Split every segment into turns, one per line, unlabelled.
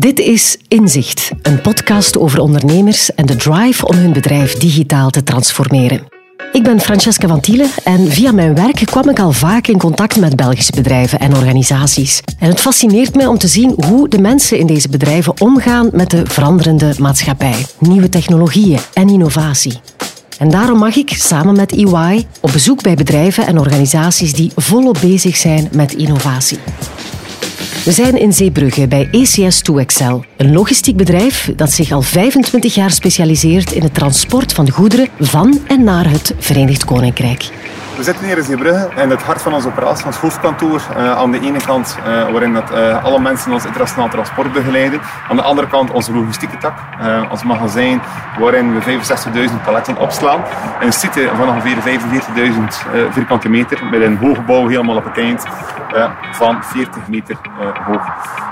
Dit is Inzicht, een podcast over ondernemers en de drive om hun bedrijf digitaal te transformeren. Ik ben Francesca van Tielen en via mijn werk kwam ik al vaak in contact met Belgische bedrijven en organisaties. En het fascineert mij om te zien hoe de mensen in deze bedrijven omgaan met de veranderende maatschappij, nieuwe technologieën en innovatie. En daarom mag ik samen met EY op bezoek bij bedrijven en organisaties die volop bezig zijn met innovatie. We zijn in Zeebrugge bij ECS2Excel, een logistiek bedrijf dat zich al 25 jaar specialiseert in het transport van goederen van en naar het Verenigd Koninkrijk.
We zitten hier in Zeebrugge, in het hart van onze operatie, ons hoofdkantoor. Uh, aan de ene kant uh, waarin dat, uh, alle mensen ons internationaal transport begeleiden. Aan de andere kant onze logistieke tak, ons magazijn waarin we 65.000 paletten opslaan. Een site van ongeveer 45.000 vierkante meter met een hoogbouw helemaal op het eind van 40 meter hoog.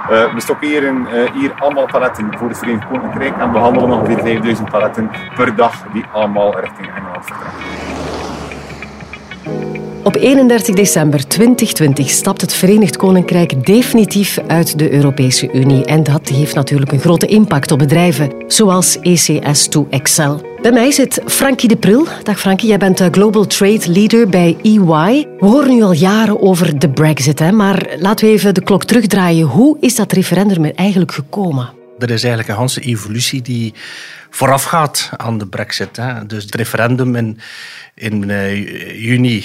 we stockeren hier allemaal paletten voor het Verenigd Koninkrijk en behandelen ongeveer 5.000 paletten per dag die allemaal richting Engeland vertrekken.
Op 31 december 2020 stapt het Verenigd Koninkrijk definitief uit de Europese Unie. En dat heeft natuurlijk een grote impact op bedrijven, zoals ECS2 Excel. Bij mij zit Frankie de Pril. Dag Frankie, jij bent Global Trade Leader bij EY. We horen nu al jaren over de Brexit, hè? maar laten we even de klok terugdraaien. Hoe is dat referendum er eigenlijk gekomen?
Er is eigenlijk een hele evolutie die voorafgaat aan de brexit. Hè. Dus het referendum in, in uh, juni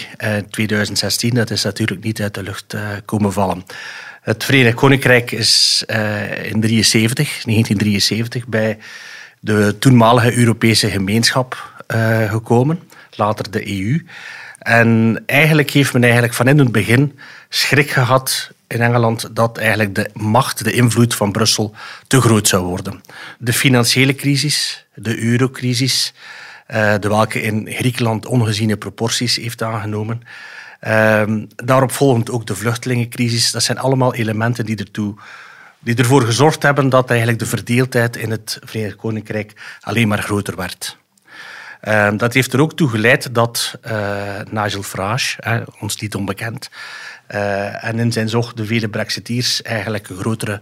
2016, eh, dat is natuurlijk niet uit de lucht uh, komen vallen. Het Verenigd Koninkrijk is in 73, 1973 bij de toenmalige Europese gemeenschap gekomen, later de EU. En eigenlijk heeft men eigenlijk van in het begin schrik gehad in Engeland dat eigenlijk de macht, de invloed van Brussel te groot zou worden. De financiële crisis, de eurocrisis, uh, de welke in Griekenland ongeziene proporties heeft aangenomen. Uh, daarop volgend ook de vluchtelingencrisis. Dat zijn allemaal elementen die, ertoe, die ervoor gezorgd hebben dat eigenlijk de verdeeldheid in het Verenigd Koninkrijk alleen maar groter werd. Uh, dat heeft er ook toe geleid dat uh, Nigel Farage, ons niet onbekend, uh, en in zijn zog de vele brexiteers eigenlijk een grotere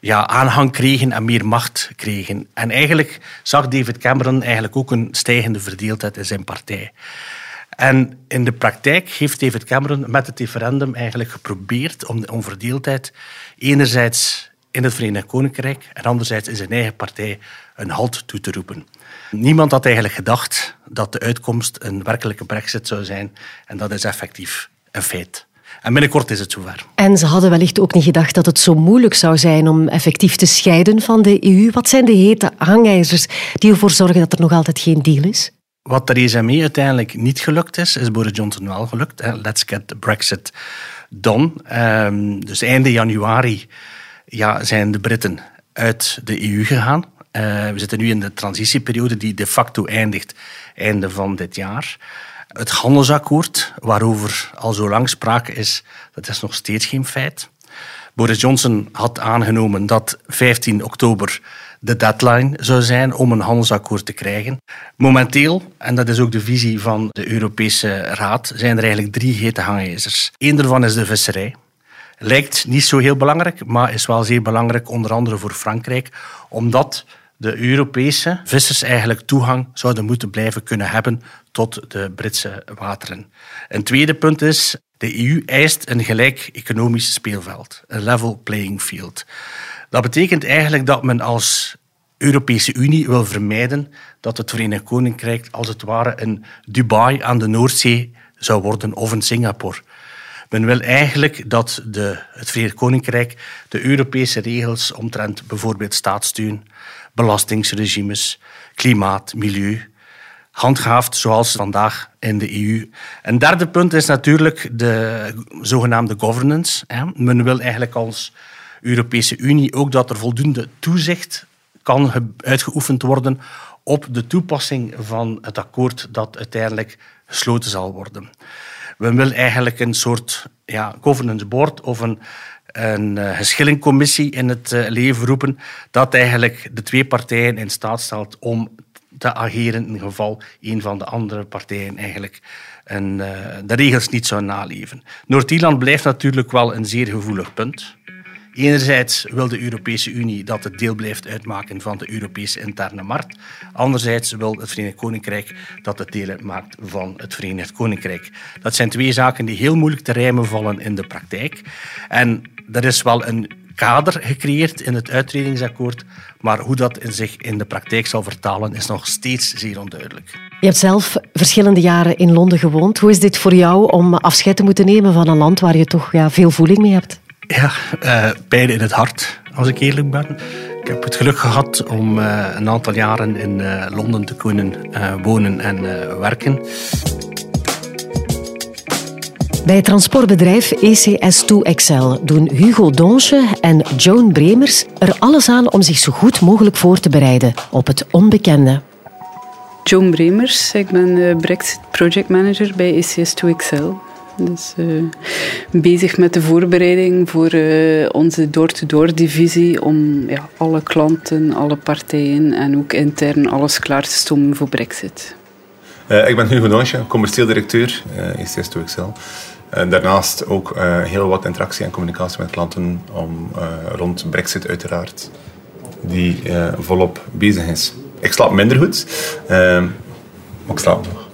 ja, aanhang kregen en meer macht kregen. En eigenlijk zag David Cameron eigenlijk ook een stijgende verdeeldheid in zijn partij. En in de praktijk heeft David Cameron met het referendum eigenlijk geprobeerd om de onverdeeldheid enerzijds in het Verenigd Koninkrijk en anderzijds in zijn eigen partij een halt toe te roepen. Niemand had eigenlijk gedacht dat de uitkomst een werkelijke brexit zou zijn en dat is effectief een feit. En binnenkort is het zover.
En ze hadden wellicht ook niet gedacht dat het zo moeilijk zou zijn om effectief te scheiden van de EU. Wat zijn de hete hangijzers die ervoor zorgen dat er nog altijd geen deal is?
Wat Theresa May uiteindelijk niet gelukt is, is Boris Johnson wel gelukt. Let's get the Brexit done. Um, dus einde januari ja, zijn de Britten uit de EU gegaan. Uh, we zitten nu in de transitieperiode die de facto eindigt einde van dit jaar. Het handelsakkoord, waarover al zo lang sprake is, dat is nog steeds geen feit. Boris Johnson had aangenomen dat 15 oktober de deadline zou zijn om een handelsakkoord te krijgen. Momenteel, en dat is ook de visie van de Europese Raad, zijn er eigenlijk drie hete hangijzers. Eén daarvan is de visserij. Lijkt niet zo heel belangrijk, maar is wel zeer belangrijk, onder andere voor Frankrijk, omdat de Europese vissers eigenlijk toegang zouden moeten blijven kunnen hebben tot de Britse wateren. Een tweede punt is, de EU eist een gelijk economisch speelveld, een level playing field. Dat betekent eigenlijk dat men als Europese Unie wil vermijden dat het Verenigd Koninkrijk als het ware een Dubai aan de Noordzee zou worden of een Singapore. Men wil eigenlijk dat de, het Verenigd Koninkrijk de Europese regels omtrent bijvoorbeeld staatssteun, belastingsregimes, klimaat, milieu handhaaft zoals vandaag in de EU. Een derde punt is natuurlijk de zogenaamde governance. Men wil eigenlijk als Europese Unie ook dat er voldoende toezicht kan uitgeoefend worden op de toepassing van het akkoord dat uiteindelijk gesloten zal worden. We willen eigenlijk een soort ja, governance board of een, een uh, geschillingcommissie in het uh, leven roepen dat eigenlijk de twee partijen in staat stelt om te ageren in geval een van de andere partijen eigenlijk uh, de regels niet zou naleven. Noord-Ierland blijft natuurlijk wel een zeer gevoelig punt. Enerzijds wil de Europese Unie dat het deel blijft uitmaken van de Europese interne markt. Anderzijds wil het Verenigd Koninkrijk dat het deel uitmaakt van het Verenigd Koninkrijk. Dat zijn twee zaken die heel moeilijk te rijmen vallen in de praktijk. En er is wel een kader gecreëerd in het uitredingsakkoord, maar hoe dat in zich in de praktijk zal vertalen is nog steeds zeer onduidelijk.
Je hebt zelf verschillende jaren in Londen gewoond. Hoe is dit voor jou om afscheid te moeten nemen van een land waar je toch ja, veel voeling mee hebt?
Ja, uh, beide in het hart, als ik eerlijk ben. Ik heb het geluk gehad om uh, een aantal jaren in uh, Londen te kunnen wonen en werken.
Bij het transportbedrijf ECS2XL doen Hugo Donche en Joan Bremers er alles aan om zich zo goed mogelijk voor te bereiden op het onbekende.
Joan Bremers, ik ben Brexit Project Manager bij ECS2XL. Dus uh, bezig met de voorbereiding voor uh, onze door-to-door divisie om ja, alle klanten, alle partijen en ook intern alles klaar te stomen voor Brexit.
Uh, ik ben Hugo Donche, commercieel directeur uh, ECS2XL. daarnaast ook heel wat interactie en communicatie met klanten om, rond Brexit uiteraard, die volop bezig is. Ik slaap minder goed, maar ik slaap nog.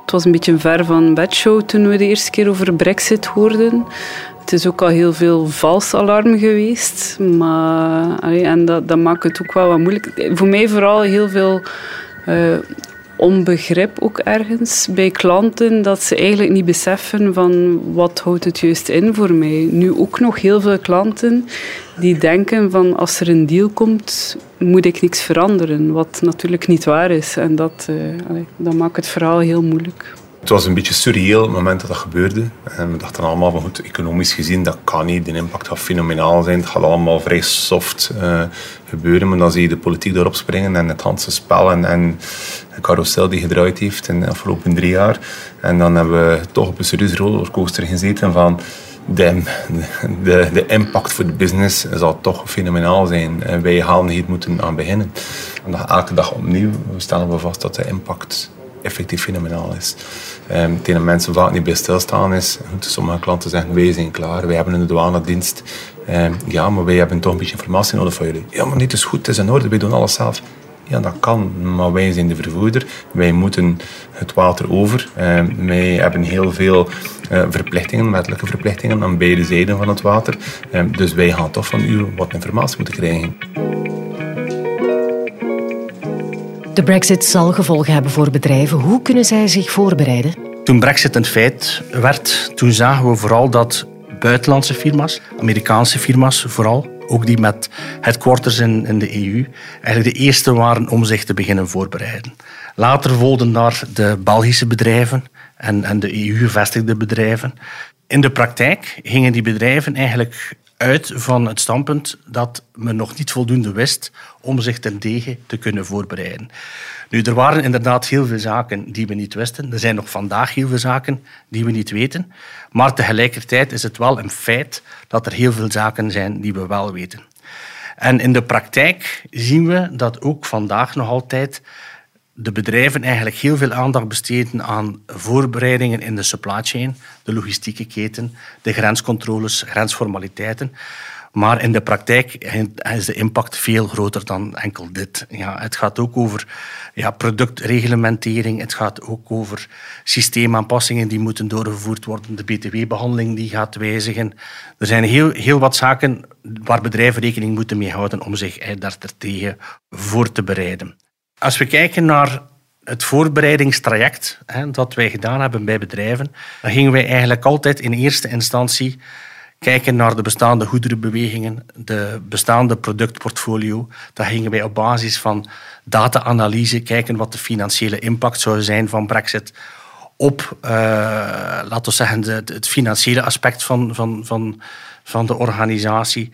Het was een beetje ver van bedshow toen we de eerste keer over Brexit hoorden. Het is ook al heel veel vals alarm geweest. Maar, en dat, dat maakt het ook wel wat moeilijk. Voor mij vooral heel veel onbegrip ook ergens bij klanten. Dat ze eigenlijk niet beseffen van wat houdt het juist in voor mij. Nu ook nog heel veel klanten die denken van als er een deal komt, moet ik niks veranderen. Wat natuurlijk niet waar is. En dat, uh, dat maakt het verhaal heel moeilijk.
Het was een beetje surreal het moment dat dat gebeurde. En we dachten allemaal van goed, economisch gezien, dat kan niet. De impact gaat fenomenaal zijn. Het gaat allemaal vrij soft uh, gebeuren. Maar dan zie je de politiek erop springen en het Hanse spel en, en de carousel die gedraaid heeft in de afgelopen drie jaar. En dan hebben we toch op een serieuze rollercoaster gezeten van de, de, de impact voor de business zal toch fenomenaal zijn. En wij gaan hier moeten aan beginnen. En elke dag opnieuw stellen we vast dat de impact effectief fenomenaal is. Um, mensen vaak niet bij stilstaan is. Sommige klanten zeggen, wij zijn klaar, wij hebben een douanedienst. Um, ja, maar wij hebben toch een beetje informatie nodig van jullie. Ja, maar niet is goed, het is in orde, wij doen alles zelf. Ja, dat kan, maar wij zijn de vervoerder. Wij moeten het water over. Uh, wij hebben heel veel uh, verplichtingen, wettelijke verplichtingen aan beide zijden van het water. Uh, dus wij gaan toch van u wat informatie moeten krijgen.
De brexit zal gevolgen hebben voor bedrijven. Hoe kunnen zij zich voorbereiden?
Toen brexit een feit werd, toen zagen we vooral dat buitenlandse firma's, Amerikaanse firma's vooral, ook die met headquarters in, in de EU, eigenlijk de eerste waren om zich te beginnen voorbereiden. Later volgden daar de Belgische bedrijven en, en de EU-gevestigde bedrijven. In de praktijk gingen die bedrijven eigenlijk uit van het standpunt dat men nog niet voldoende wist om zich ten degen te kunnen voorbereiden. Nu, er waren inderdaad heel veel zaken die we niet wisten. Er zijn nog vandaag heel veel zaken die we niet weten. Maar tegelijkertijd is het wel een feit dat er heel veel zaken zijn die we wel weten. En in de praktijk zien we dat ook vandaag nog altijd de bedrijven eigenlijk heel veel aandacht besteden aan voorbereidingen in de supply chain, de logistieke keten, de grenscontroles, grensformaliteiten. Maar in de praktijk is de impact veel groter dan enkel dit. Ja, het gaat ook over ja, productreglementering, het gaat ook over systeemaanpassingen die moeten doorgevoerd worden, de btw-behandeling die gaat wijzigen. Er zijn heel, heel wat zaken waar bedrijven rekening moeten mee houden om zich daar tegen voor te bereiden. Als we kijken naar het voorbereidingstraject hè, dat wij gedaan hebben bij bedrijven, dan gingen wij eigenlijk altijd in eerste instantie kijken naar de bestaande goederenbewegingen, de bestaande productportfolio. Dan gingen wij op basis van data-analyse kijken wat de financiële impact zou zijn van Brexit op, uh, laten we zeggen, het financiële aspect van, van, van, van de organisatie.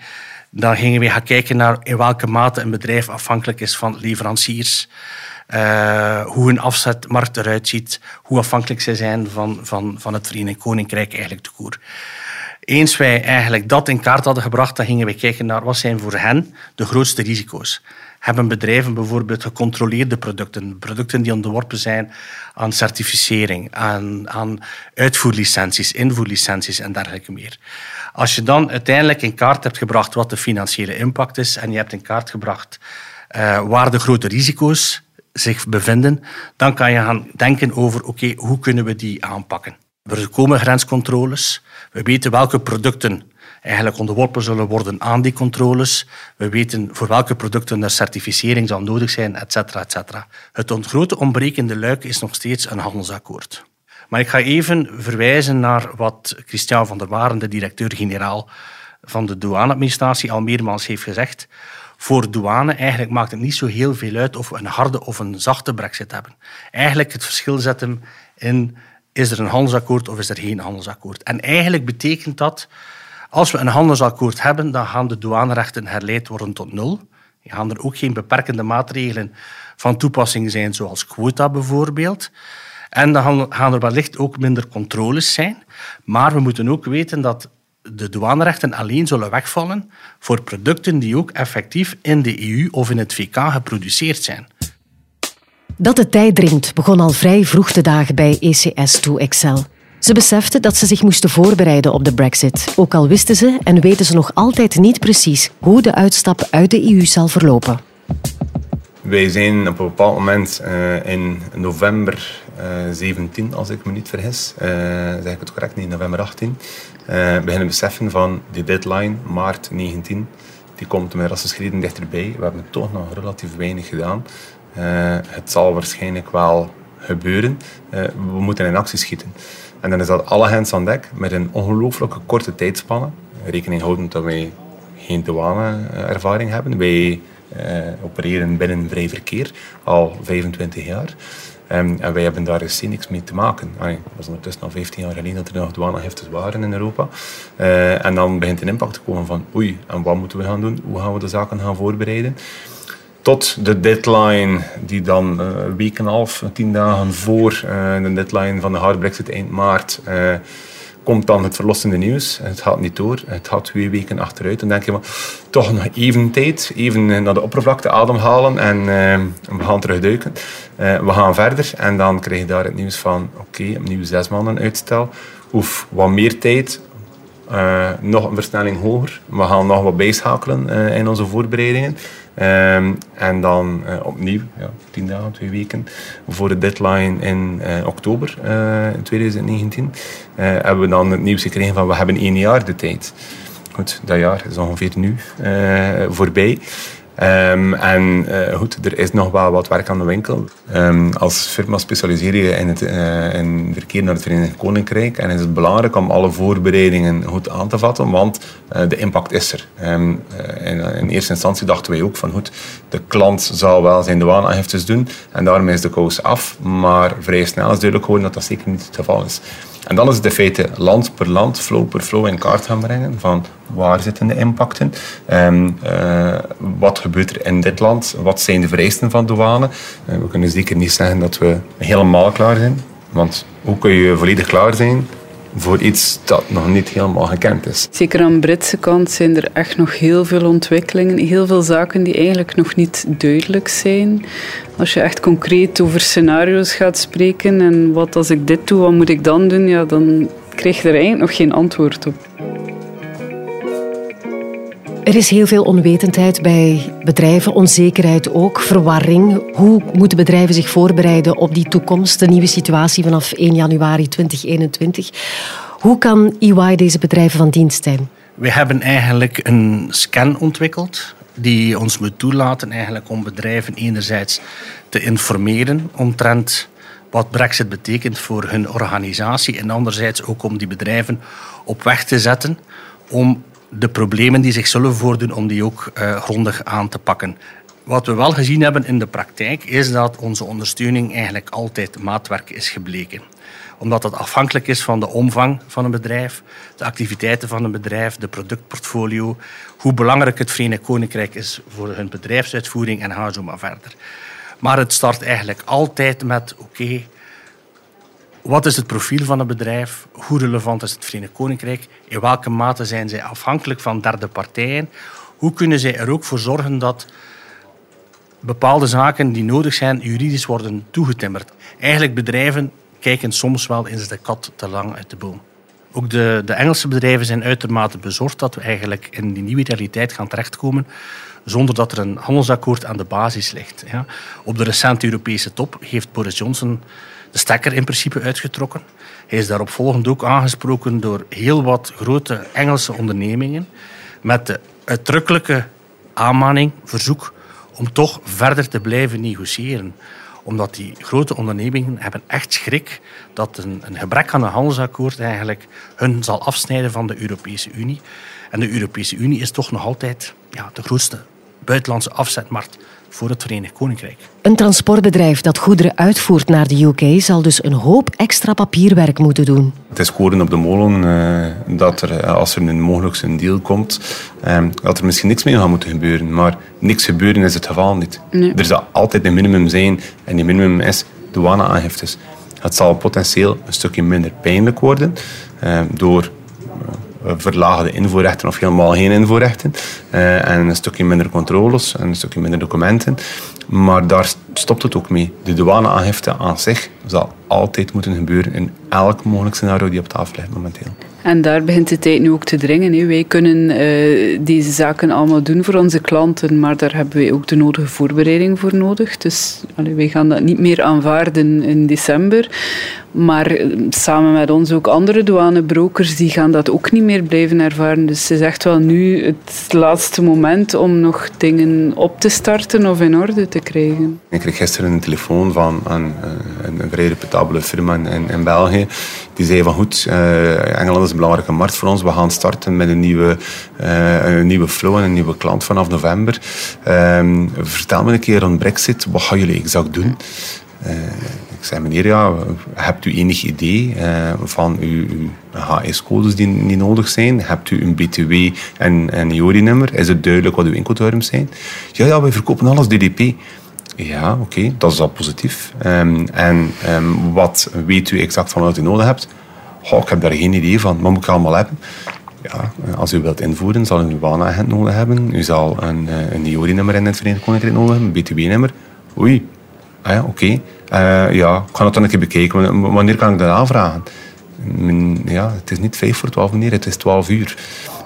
Dan gingen we gaan kijken naar in welke mate een bedrijf afhankelijk is van leveranciers. Uh, hoe een afzetmarkt eruit ziet, hoe afhankelijk zij zijn van, van, van het Verenigd Koninkrijk eigenlijk de koer. eens wij eigenlijk dat in kaart hadden gebracht, dan gingen we kijken naar wat zijn voor hen de grootste risico's. Hebben bedrijven bijvoorbeeld gecontroleerde producten, producten die onderworpen zijn aan certificering, aan, aan uitvoerlicenties, invoerlicenties en dergelijke meer. Als je dan uiteindelijk in kaart hebt gebracht wat de financiële impact is en je hebt in kaart gebracht uh, waar de grote risico's zich bevinden, dan kan je gaan denken over oké, hoe kunnen we die aanpakken. Er komen grenscontroles. We weten welke producten eigenlijk onderworpen zullen worden aan die controles. We weten voor welke producten er certificering zal nodig zijn, et cetera, et cetera. Het grote ontbrekende luik is nog steeds een handelsakkoord. Maar ik ga even verwijzen naar wat Christian van der Waren, de directeur-generaal van de douaneadministratie, al meermaals heeft gezegd. Voor douane eigenlijk maakt het niet zo heel veel uit of we een harde of een zachte brexit hebben. Eigenlijk het verschil zetten in is er een handelsakkoord of is er geen handelsakkoord. En eigenlijk betekent dat, als we een handelsakkoord hebben, dan gaan de douanerechten herleid worden tot nul. Dan gaan er ook geen beperkende maatregelen van toepassing zijn, zoals quota bijvoorbeeld. En dan gaan er wellicht ook minder controles zijn. Maar we moeten ook weten dat de douanerechten alleen zullen wegvallen voor producten die ook effectief in de EU of in het VK geproduceerd zijn.
Dat de tijd dringt begon al vrij vroeg de dagen bij ECS2 Excel. Ze beseften dat ze zich moesten voorbereiden op de Brexit, ook al wisten ze en weten ze nog altijd niet precies hoe de uitstap uit de EU zal verlopen.
Wij zijn op een bepaald moment uh, in november uh, eh, 17, als ik me niet vergis, uh, zeg ik het correct, niet november 18, beginnen beseffen van die deadline, maart 19, die komt met rassenschreden dichterbij. We hebben toch nog relatief weinig gedaan. het zal waarschijnlijk wel gebeuren. we moeten in actie schieten. En dan is dat alle hands aan dek met een ongelooflijke korte tijdspanne. Rekening houdend dat wij geen douane-ervaring hebben. Wij uh, opereren binnen vrij verkeer al 25 jaar. Um, en wij hebben daar dus niks mee te maken. Allee, was ondertussen al 15 jaar geleden dat er nog douaneheftes waren in Europa. Uh, en dan begint een impact te komen van oei, en wat moeten we gaan doen? Hoe gaan we de zaken gaan voorbereiden? Tot de deadline, die dan uh, een half, tien dagen voor de deadline van de hard brexit eind maart komt dan het verlossende nieuws. Het gaat niet door. Het gaat twee weken achteruit. Dan denk je, toch nog even tijd. Even naar de oppervlakte ademhalen en uh, we gaan terugduiken. We gaan verder en dan krijg je daar het nieuws van oké, okay, opnieuw zes maanden uitstel. Oef, wat meer tijd. Uh, nog een versnelling hoger. We gaan nog wat bijschakelen in onze voorbereidingen. Um, en dan uh, opnieuw, ja, tien dagen, twee weken, voor de deadline in oktober uh, in 2019, hebben we dan het nieuws gekregen van we hebben één jaar de tijd. Goed, dat jaar is ongeveer nu voorbij. Um, en uh, goed, er is nog wel wat werk aan de winkel. Um, als firma specialiseer je in het uh, in verkeer naar het Verenigd Koninkrijk. En is het belangrijk om alle voorbereidingen goed aan te vatten, want uh, de impact is er. Um, in, eerste instantie dachten wij ook van goed, de klant zal wel zijn douaneaangiftes doen en daarmee is de kous af. Maar vrij snel is duidelijk geworden dat dat zeker niet het geval is. En dan is het in feite land per land, flow per flow in kaart gaan brengen van waar zitten de impacten, um, uh, wat gebeurt er in dit land, wat zijn de vereisten van douane. Uh, we kunnen zeker niet zeggen dat we helemaal klaar zijn, want hoe kun je volledig klaar zijn voor iets dat nog niet helemaal gekend is.
Zeker aan de Britse kant zijn er echt nog heel veel ontwikkelingen, heel veel zaken die eigenlijk nog niet duidelijk zijn. Als je echt concreet over scenario's gaat spreken en wat als ik dit doe, wat moet ik dan doen, ja, dan krijg je er eigenlijk nog geen antwoord op.
Er is heel veel onwetendheid bij bedrijven, onzekerheid ook, verwarring. Hoe moeten bedrijven zich voorbereiden op die toekomst, de nieuwe situatie vanaf 1 januari 2021? Hoe kan EY deze bedrijven van dienst zijn?
We hebben eigenlijk een scan ontwikkeld die ons moet toelaten eigenlijk om bedrijven enerzijds te informeren omtrent wat Brexit betekent voor hun organisatie en anderzijds ook om die bedrijven op weg te zetten om de problemen die zich zullen voordoen, om die ook uh, grondig aan te pakken. Wat we wel gezien hebben in de praktijk is dat onze ondersteuning eigenlijk altijd maatwerk is gebleken omdat het afhankelijk is van de omvang van een bedrijf, de activiteiten van een bedrijf, de productportfolio, hoe belangrijk het Verenigd Koninkrijk is voor hun bedrijfsuitvoering en ga zo maar verder. Maar het start eigenlijk altijd met: oké, Wat is het profiel van het bedrijf? Hoe relevant is het Verenigd Koninkrijk? In welke mate zijn zij afhankelijk van derde partijen? Hoe kunnen zij er ook voor zorgen dat bepaalde zaken die nodig zijn juridisch worden toegetimmerd? Eigenlijk bedrijven kijken soms wel eens de kat te lang uit de boom. Ook de, de Engelse bedrijven zijn uitermate bezorgd dat we eigenlijk in die nieuwe realiteit gaan terechtkomen zonder dat er een handelsakkoord aan de basis ligt. Ja. Op de recente Europese top heeft Boris Johnson de stekker in principe uitgetrokken. Hij is daarop volgend ook aangesproken door heel wat grote Engelse ondernemingen met de uitdrukkelijke aanmaning, verzoek om toch verder te blijven negociëren omdat die grote ondernemingen hebben echt schrik dat een, een gebrek aan een handelsakkoord eigenlijk hun zal afsnijden van de Europese Unie. En de Europese Unie is toch nog altijd ja, de grootste buitenlandse afzetmarkt voor het Verenigd Koninkrijk.
Een transportbedrijf dat goederen uitvoert naar de UK zal dus een hoop extra papierwerk moeten doen.
Het is koren op de molen uh, dat er, eh, als er een mogelijk een deal komt, uh, dat er misschien niks mee gaat moeten gebeuren. Maar niks gebeuren is het geval niet. Nee. Er zal altijd een minimum zijn en die minimum is douane-aangiftes. Het zal potentieel een stukje minder pijnlijk worden door verlaagde invoerrechten of helemaal geen invoerrechten. Uh, en een stukje minder controles en een stukje minder documenten. Maar daar stopt het ook mee. De douaneaangifte aan zich zal altijd moeten gebeuren in elk mogelijk scenario die op tafel ligt momenteel.
En daar begint de tijd nu ook te dringen. Wij kunnen uh, deze zaken allemaal doen voor onze klanten, maar daar hebben wij ook de nodige voorbereiding voor nodig. Dus wij gaan dat niet meer aanvaarden in december. Maar eh, samen met ons ook andere douanebrokers, die gaan dat ook niet meer blijven ervaren. Dus het is echt wel nu het laatste moment om nog dingen op te starten of in orde te krijgen.
Ik kreeg gisteren een telefoon van een, eh, een vrij reputabele firma in, in België. Die zei van goed, uh, Engeland is een belangrijke markt voor ons. We gaan starten met een nieuwe, uh, een nieuwe flow en een nieuwe klant vanaf november. Uh, vertel me een keer rond Brexit, wat gaan jullie exact doen? Ik zei, meneer, ja, hebt u enig idee van uw, HS-codes die, die, nodig zijn? Hebt u een BTW en een IORI-nummer? Is het duidelijk wat uw inkooptermen zijn? Ja, ja, wij verkopen alles DDP. Ja, oké, dat is al positief. Um, en um, wat weet u exact van wat u nodig hebt? Ik heb daar geen idee van. Wat moet ik allemaal hebben? Ja, als u wilt invoeren, zal u een baanagent nodig hebben. U zal een, eh, een IORI-nummer in het Verenigd Koninkrijk nodig hebben, een BTW-nummer. Oei, ah oké. Uh, ja, ik ga dat dan een keer bekijken. Wanneer kan ik dat aanvragen? Ja, het is niet vijf voor twaalf, meneer, het is twaalf uur.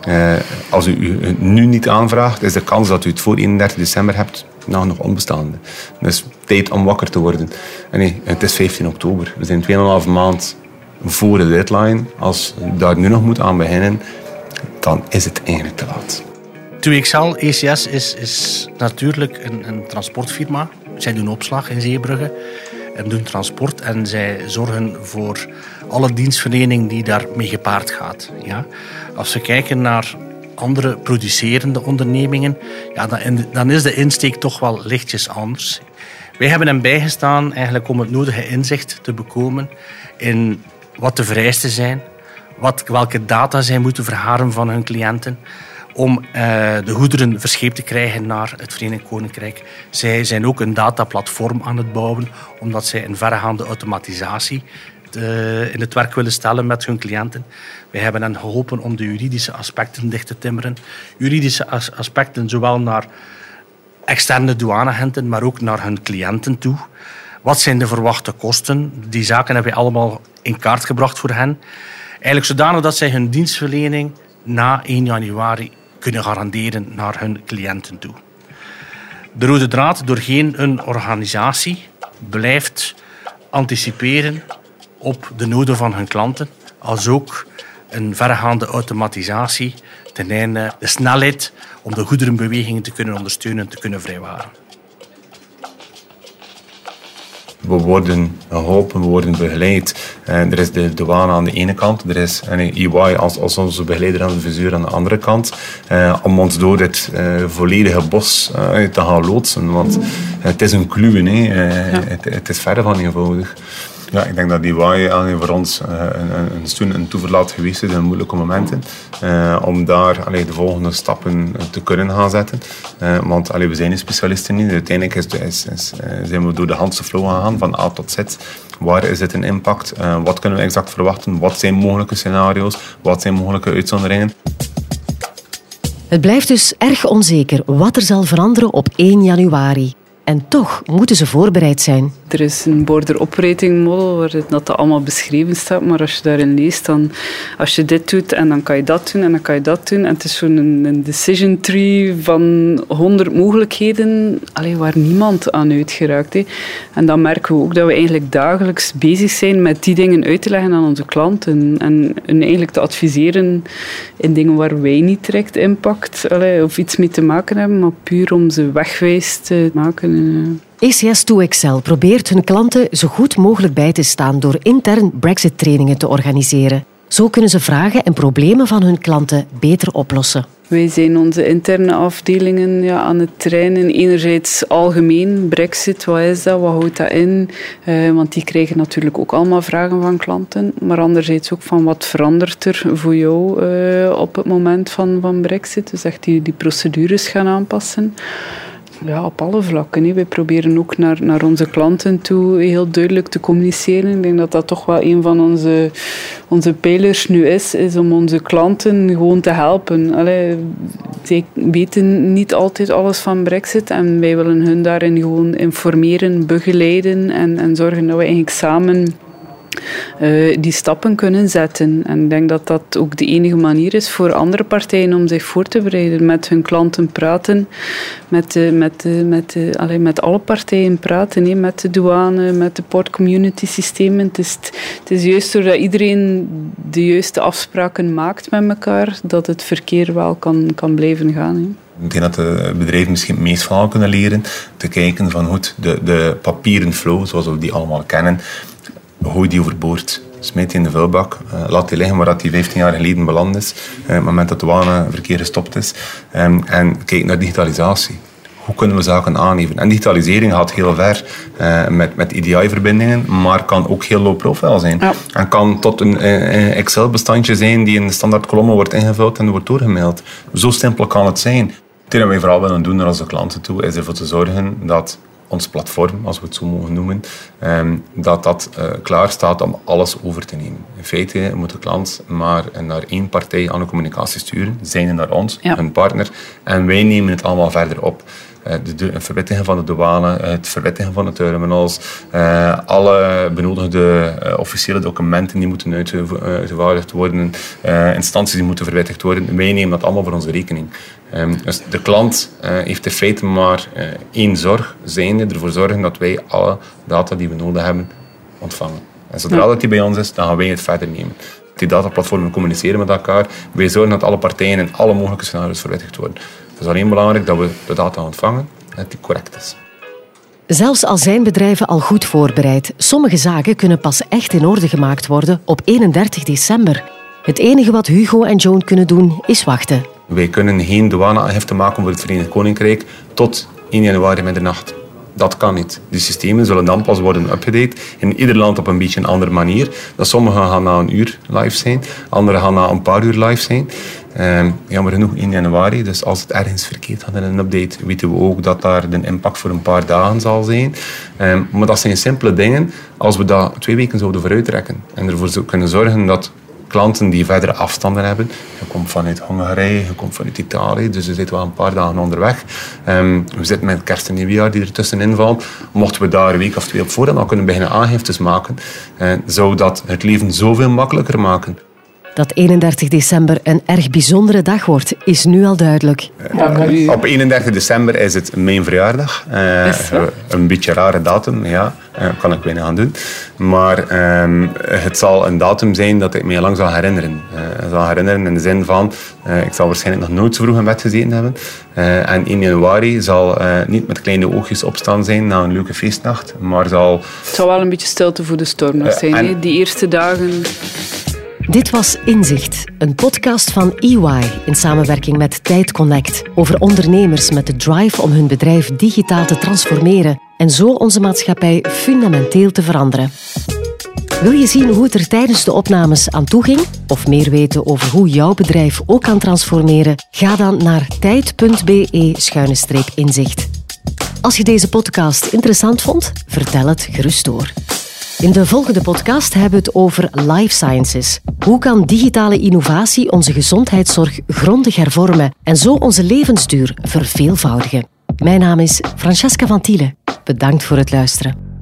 Uh, als u het nu niet aanvraagt, is de kans dat u het voor 31 december hebt nog, onbestaande. Dus tijd om wakker te worden. En nee, het is 15 oktober. We zijn 2,5 maand voor de deadline. Als u daar nu nog moet aan beginnen, dan is het eigenlijk te laat.
2XL ECS is, is natuurlijk een, een transportfirma. Zij doen opslag in Zeebrugge en doen transport en zij zorgen voor alle dienstverlening die daarmee gepaard gaat. Ja. Als we kijken naar andere producerende ondernemingen, ja, dan, dan is de insteek toch wel lichtjes anders. Wij hebben hen bijgestaan eigenlijk om het nodige inzicht te bekomen in wat de vereisten zijn, wat, welke data zij moeten verharen van hun cliënten, om uh, de goederen verscheept te krijgen naar het Verenigd Koninkrijk. Zij zijn ook een dataplatform aan het bouwen, omdat zij een verregaande automatisatie uh, in het werk willen stellen met hun cliënten. Wij hebben hen geholpen om de juridische aspecten dicht te timmeren. Juridische as aspecten zowel naar externe douaneagenten, maar ook naar hun cliënten toe. Wat zijn de verwachte kosten? Die zaken hebben wij allemaal in kaart gebracht voor hen. Eigenlijk zodanig dat zij hun dienstverlening na 1 januari kunnen garanderen naar hun cliënten toe. De rode draad doorheen een organisatie blijft anticiperen op de noden van hun klanten, als ook een verregaande automatisatie ten einde de snelheid om de goederenbewegingen te kunnen ondersteunen en te kunnen vrijwaren.
We worden geholpen, we worden begeleid. En er is de douane aan de ene kant, er is EY als, als onze begeleider en adviseur aan de andere kant, eh, om ons door dit eh, volledige bos eh, te gaan loodsen. Want het is een kluwen, hè. Eh, het, het, is verder van eenvoudig. Ja, ik denk dat die waai voor ons uh, een, een steun en toeverlaat geweest is in moeilijke momenten. Uh, om daar allee, de volgende stappen te kunnen gaan zetten. Want allee, we zijn een specialisten niet. Uiteindelijk is, is, is, zijn we door de handse flow gegaan, van A tot Z. Waar is dit een impact? wat kunnen we exact verwachten? Wat zijn mogelijke scenario's? Wat zijn mogelijke uitzonderingen?
Het blijft dus erg onzeker wat er zal veranderen op 1 januari. En toch moeten ze voorbereid zijn.
Er is een border operating model waar dat allemaal beschreven staat. Maar als je daarin leest, dan als je dit doet en dan kan je dat doen en dan kan je dat doen. En het is zo'n een decision tree van honderd mogelijkheden alleen waar niemand aan uitgeraakt. He. En dan merken we ook dat we eigenlijk dagelijks bezig zijn met die dingen uit te leggen aan onze klanten. En, en eigenlijk te adviseren in dingen waar wij niet direct impact allee, of iets mee te maken hebben, maar puur om ze wegwijs te maken.
ECS2Excel probeert hun klanten zo goed mogelijk bij te staan door intern Brexit-trainingen te organiseren. Zo kunnen ze vragen en problemen van hun klanten beter oplossen.
Wij zijn onze interne afdelingen ja, aan het trainen. Enerzijds algemeen, brexit, wat is dat, wat houdt dat in? Uh, want die krijgen natuurlijk ook allemaal vragen van klanten. Maar anderzijds ook van wat verandert er voor jou uh, op het moment van, van brexit. Dus echt die, die procedures gaan aanpassen ja, op alle vlakken. We proberen ook naar, naar onze klanten toe heel duidelijk te communiceren. Ik denk dat dat toch wel een van onze, onze pijlers nu is, is om onze klanten gewoon te helpen. Allee, zij weten niet altijd alles van brexit en wij willen hun daarin gewoon informeren, begeleiden en, en zorgen dat we eigenlijk samen uh, die stappen kunnen zetten. En ik denk dat dat ook de enige manier is voor andere partijen om zich voor te bereiden. Met hun klanten praten, met, de, met, de, met, de, allez, met alle partijen praten. Met de douane, met de port community systemen. Het is, het is juist doordat iedereen de juiste afspraken maakt met elkaar, dat het verkeer wel kan, kan blijven gaan.
Ik denk dat de bedrijven misschien het meest van kunnen leren. Te kijken van hoe de, de papieren flow, zoals we die allemaal kennen, gooi die overboord. Smijt die in de vuilbak. Uh, laat die liggen waar dat die 15 jaar geleden beland is. Uh, op het moment dat het verkeer gestopt is. Um, en kijk naar digitalisatie. Hoe kunnen we zaken aangeven? En digitalisering gaat heel ver uh, met, met EDI-verbindingen, maar kan ook heel low profile zijn. Ja. En kan tot een Excel-bestandje zijn die in de standaard kolommen wordt ingevuld en wordt doorgemaild. Zo simpel kan het zijn. Hetgeen wat wij vooral willen doen naar onze klanten toe, is ervoor te zorgen dat ons platform, als we het zo mogen noemen, ehm, dat dat uh, klaar staat om alles over te nemen. In feite moet de klant maar naar één partij aan de communicatie sturen, zijn naar ons, ja. hun partner, en wij nemen het allemaal verder op. Uh, de, het verwittigen van de douane, het verwittigen van de terminals, uh, alle benodigde officiële documenten die moeten uitgevaardigd worden, instanties die moeten verwittigd worden. Wij nemen dat allemaal voor onze rekening. Um, dus de klant heeft in feite maar één zorg, zijnde ervoor zorgen dat wij alle data die we nodig hebben ontvangen. En zodra dat die bij ons is, dan gaan wij het verder nemen die dataplatformen communiceren met elkaar. Wij zorgen dat alle partijen in alle mogelijke scenario's verwittigd worden. Het is alleen belangrijk dat we de data ontvangen en dat die correct is.
Zelfs al zijn bedrijven al goed voorbereid, sommige zaken kunnen pas echt in orde gemaakt worden op 31 december. Het enige wat Hugo en Joan kunnen doen is wachten.
Wij kunnen geen douaneaangifte maken voor het Verenigd Koninkrijk tot 1 januari middernacht. Dat kan niet. Die systemen zullen dan pas worden upgedate. In ieder land op een beetje een andere manier. Dat sommige gaan na een uur live zijn, andere gaan na een paar uur live zijn. Um, jammer genoeg 1 januari, dus als het ergens verkeerd gaat in een update, weten we ook dat daar de impact voor een paar dagen zal zijn. Um, maar dat zijn simpele dingen. Als we dat twee weken zouden vooruittrekken en ervoor kunnen zorgen dat klanten die verdere afstanden hebben. Je komt vanuit Hongarije, je komt vanuit Italië, dus je zit wel een paar dagen onderweg. Um, we zitten met kerst en nieuwjaar die er tussenin valt. Mochten we daar een week of twee op voorhand al kunnen beginnen aangiftes maken, uh, zou dat het leven zoveel makkelijker maken.
Dat 31 december een erg bijzondere dag wordt, is nu al duidelijk.
op 31 december is het mijn verjaardag. Uh, een beetje een rare datum, ja. Uh, kan ik weinig aan doen. Maar uh, het zal een datum zijn dat ik me lang zal herinneren. Uh, zal herinneren in de zin van, ik zal waarschijnlijk nog nooit zo vroeg in bed gezeten hebben. en 1 januari zal niet met kleine oogjes opstaan zijn na een leuke feestnacht, maar zal...
Het zal wel een beetje stilte voor de storm zijn. En... Die eerste dagen
dit was Inzicht, een podcast van EY in samenwerking met Tijd Connect over ondernemers met de drive om hun bedrijf digitaal te transformeren en zo onze maatschappij fundamenteel te veranderen. Wil je zien hoe het er tijdens de opnames aan toe ging? Of meer weten over hoe jouw bedrijf ook kan transformeren? Ga dan naar tijd.be-inzicht. Als je deze podcast interessant vond, vertel het gerust door. In de volgende podcast hebben we het over life sciences. Hoe kan digitale innovatie onze gezondheidszorg grondig hervormen en zo onze levensduur verveelvoudigen? Mijn naam is Francesca van Tielen. Bedankt voor het luisteren.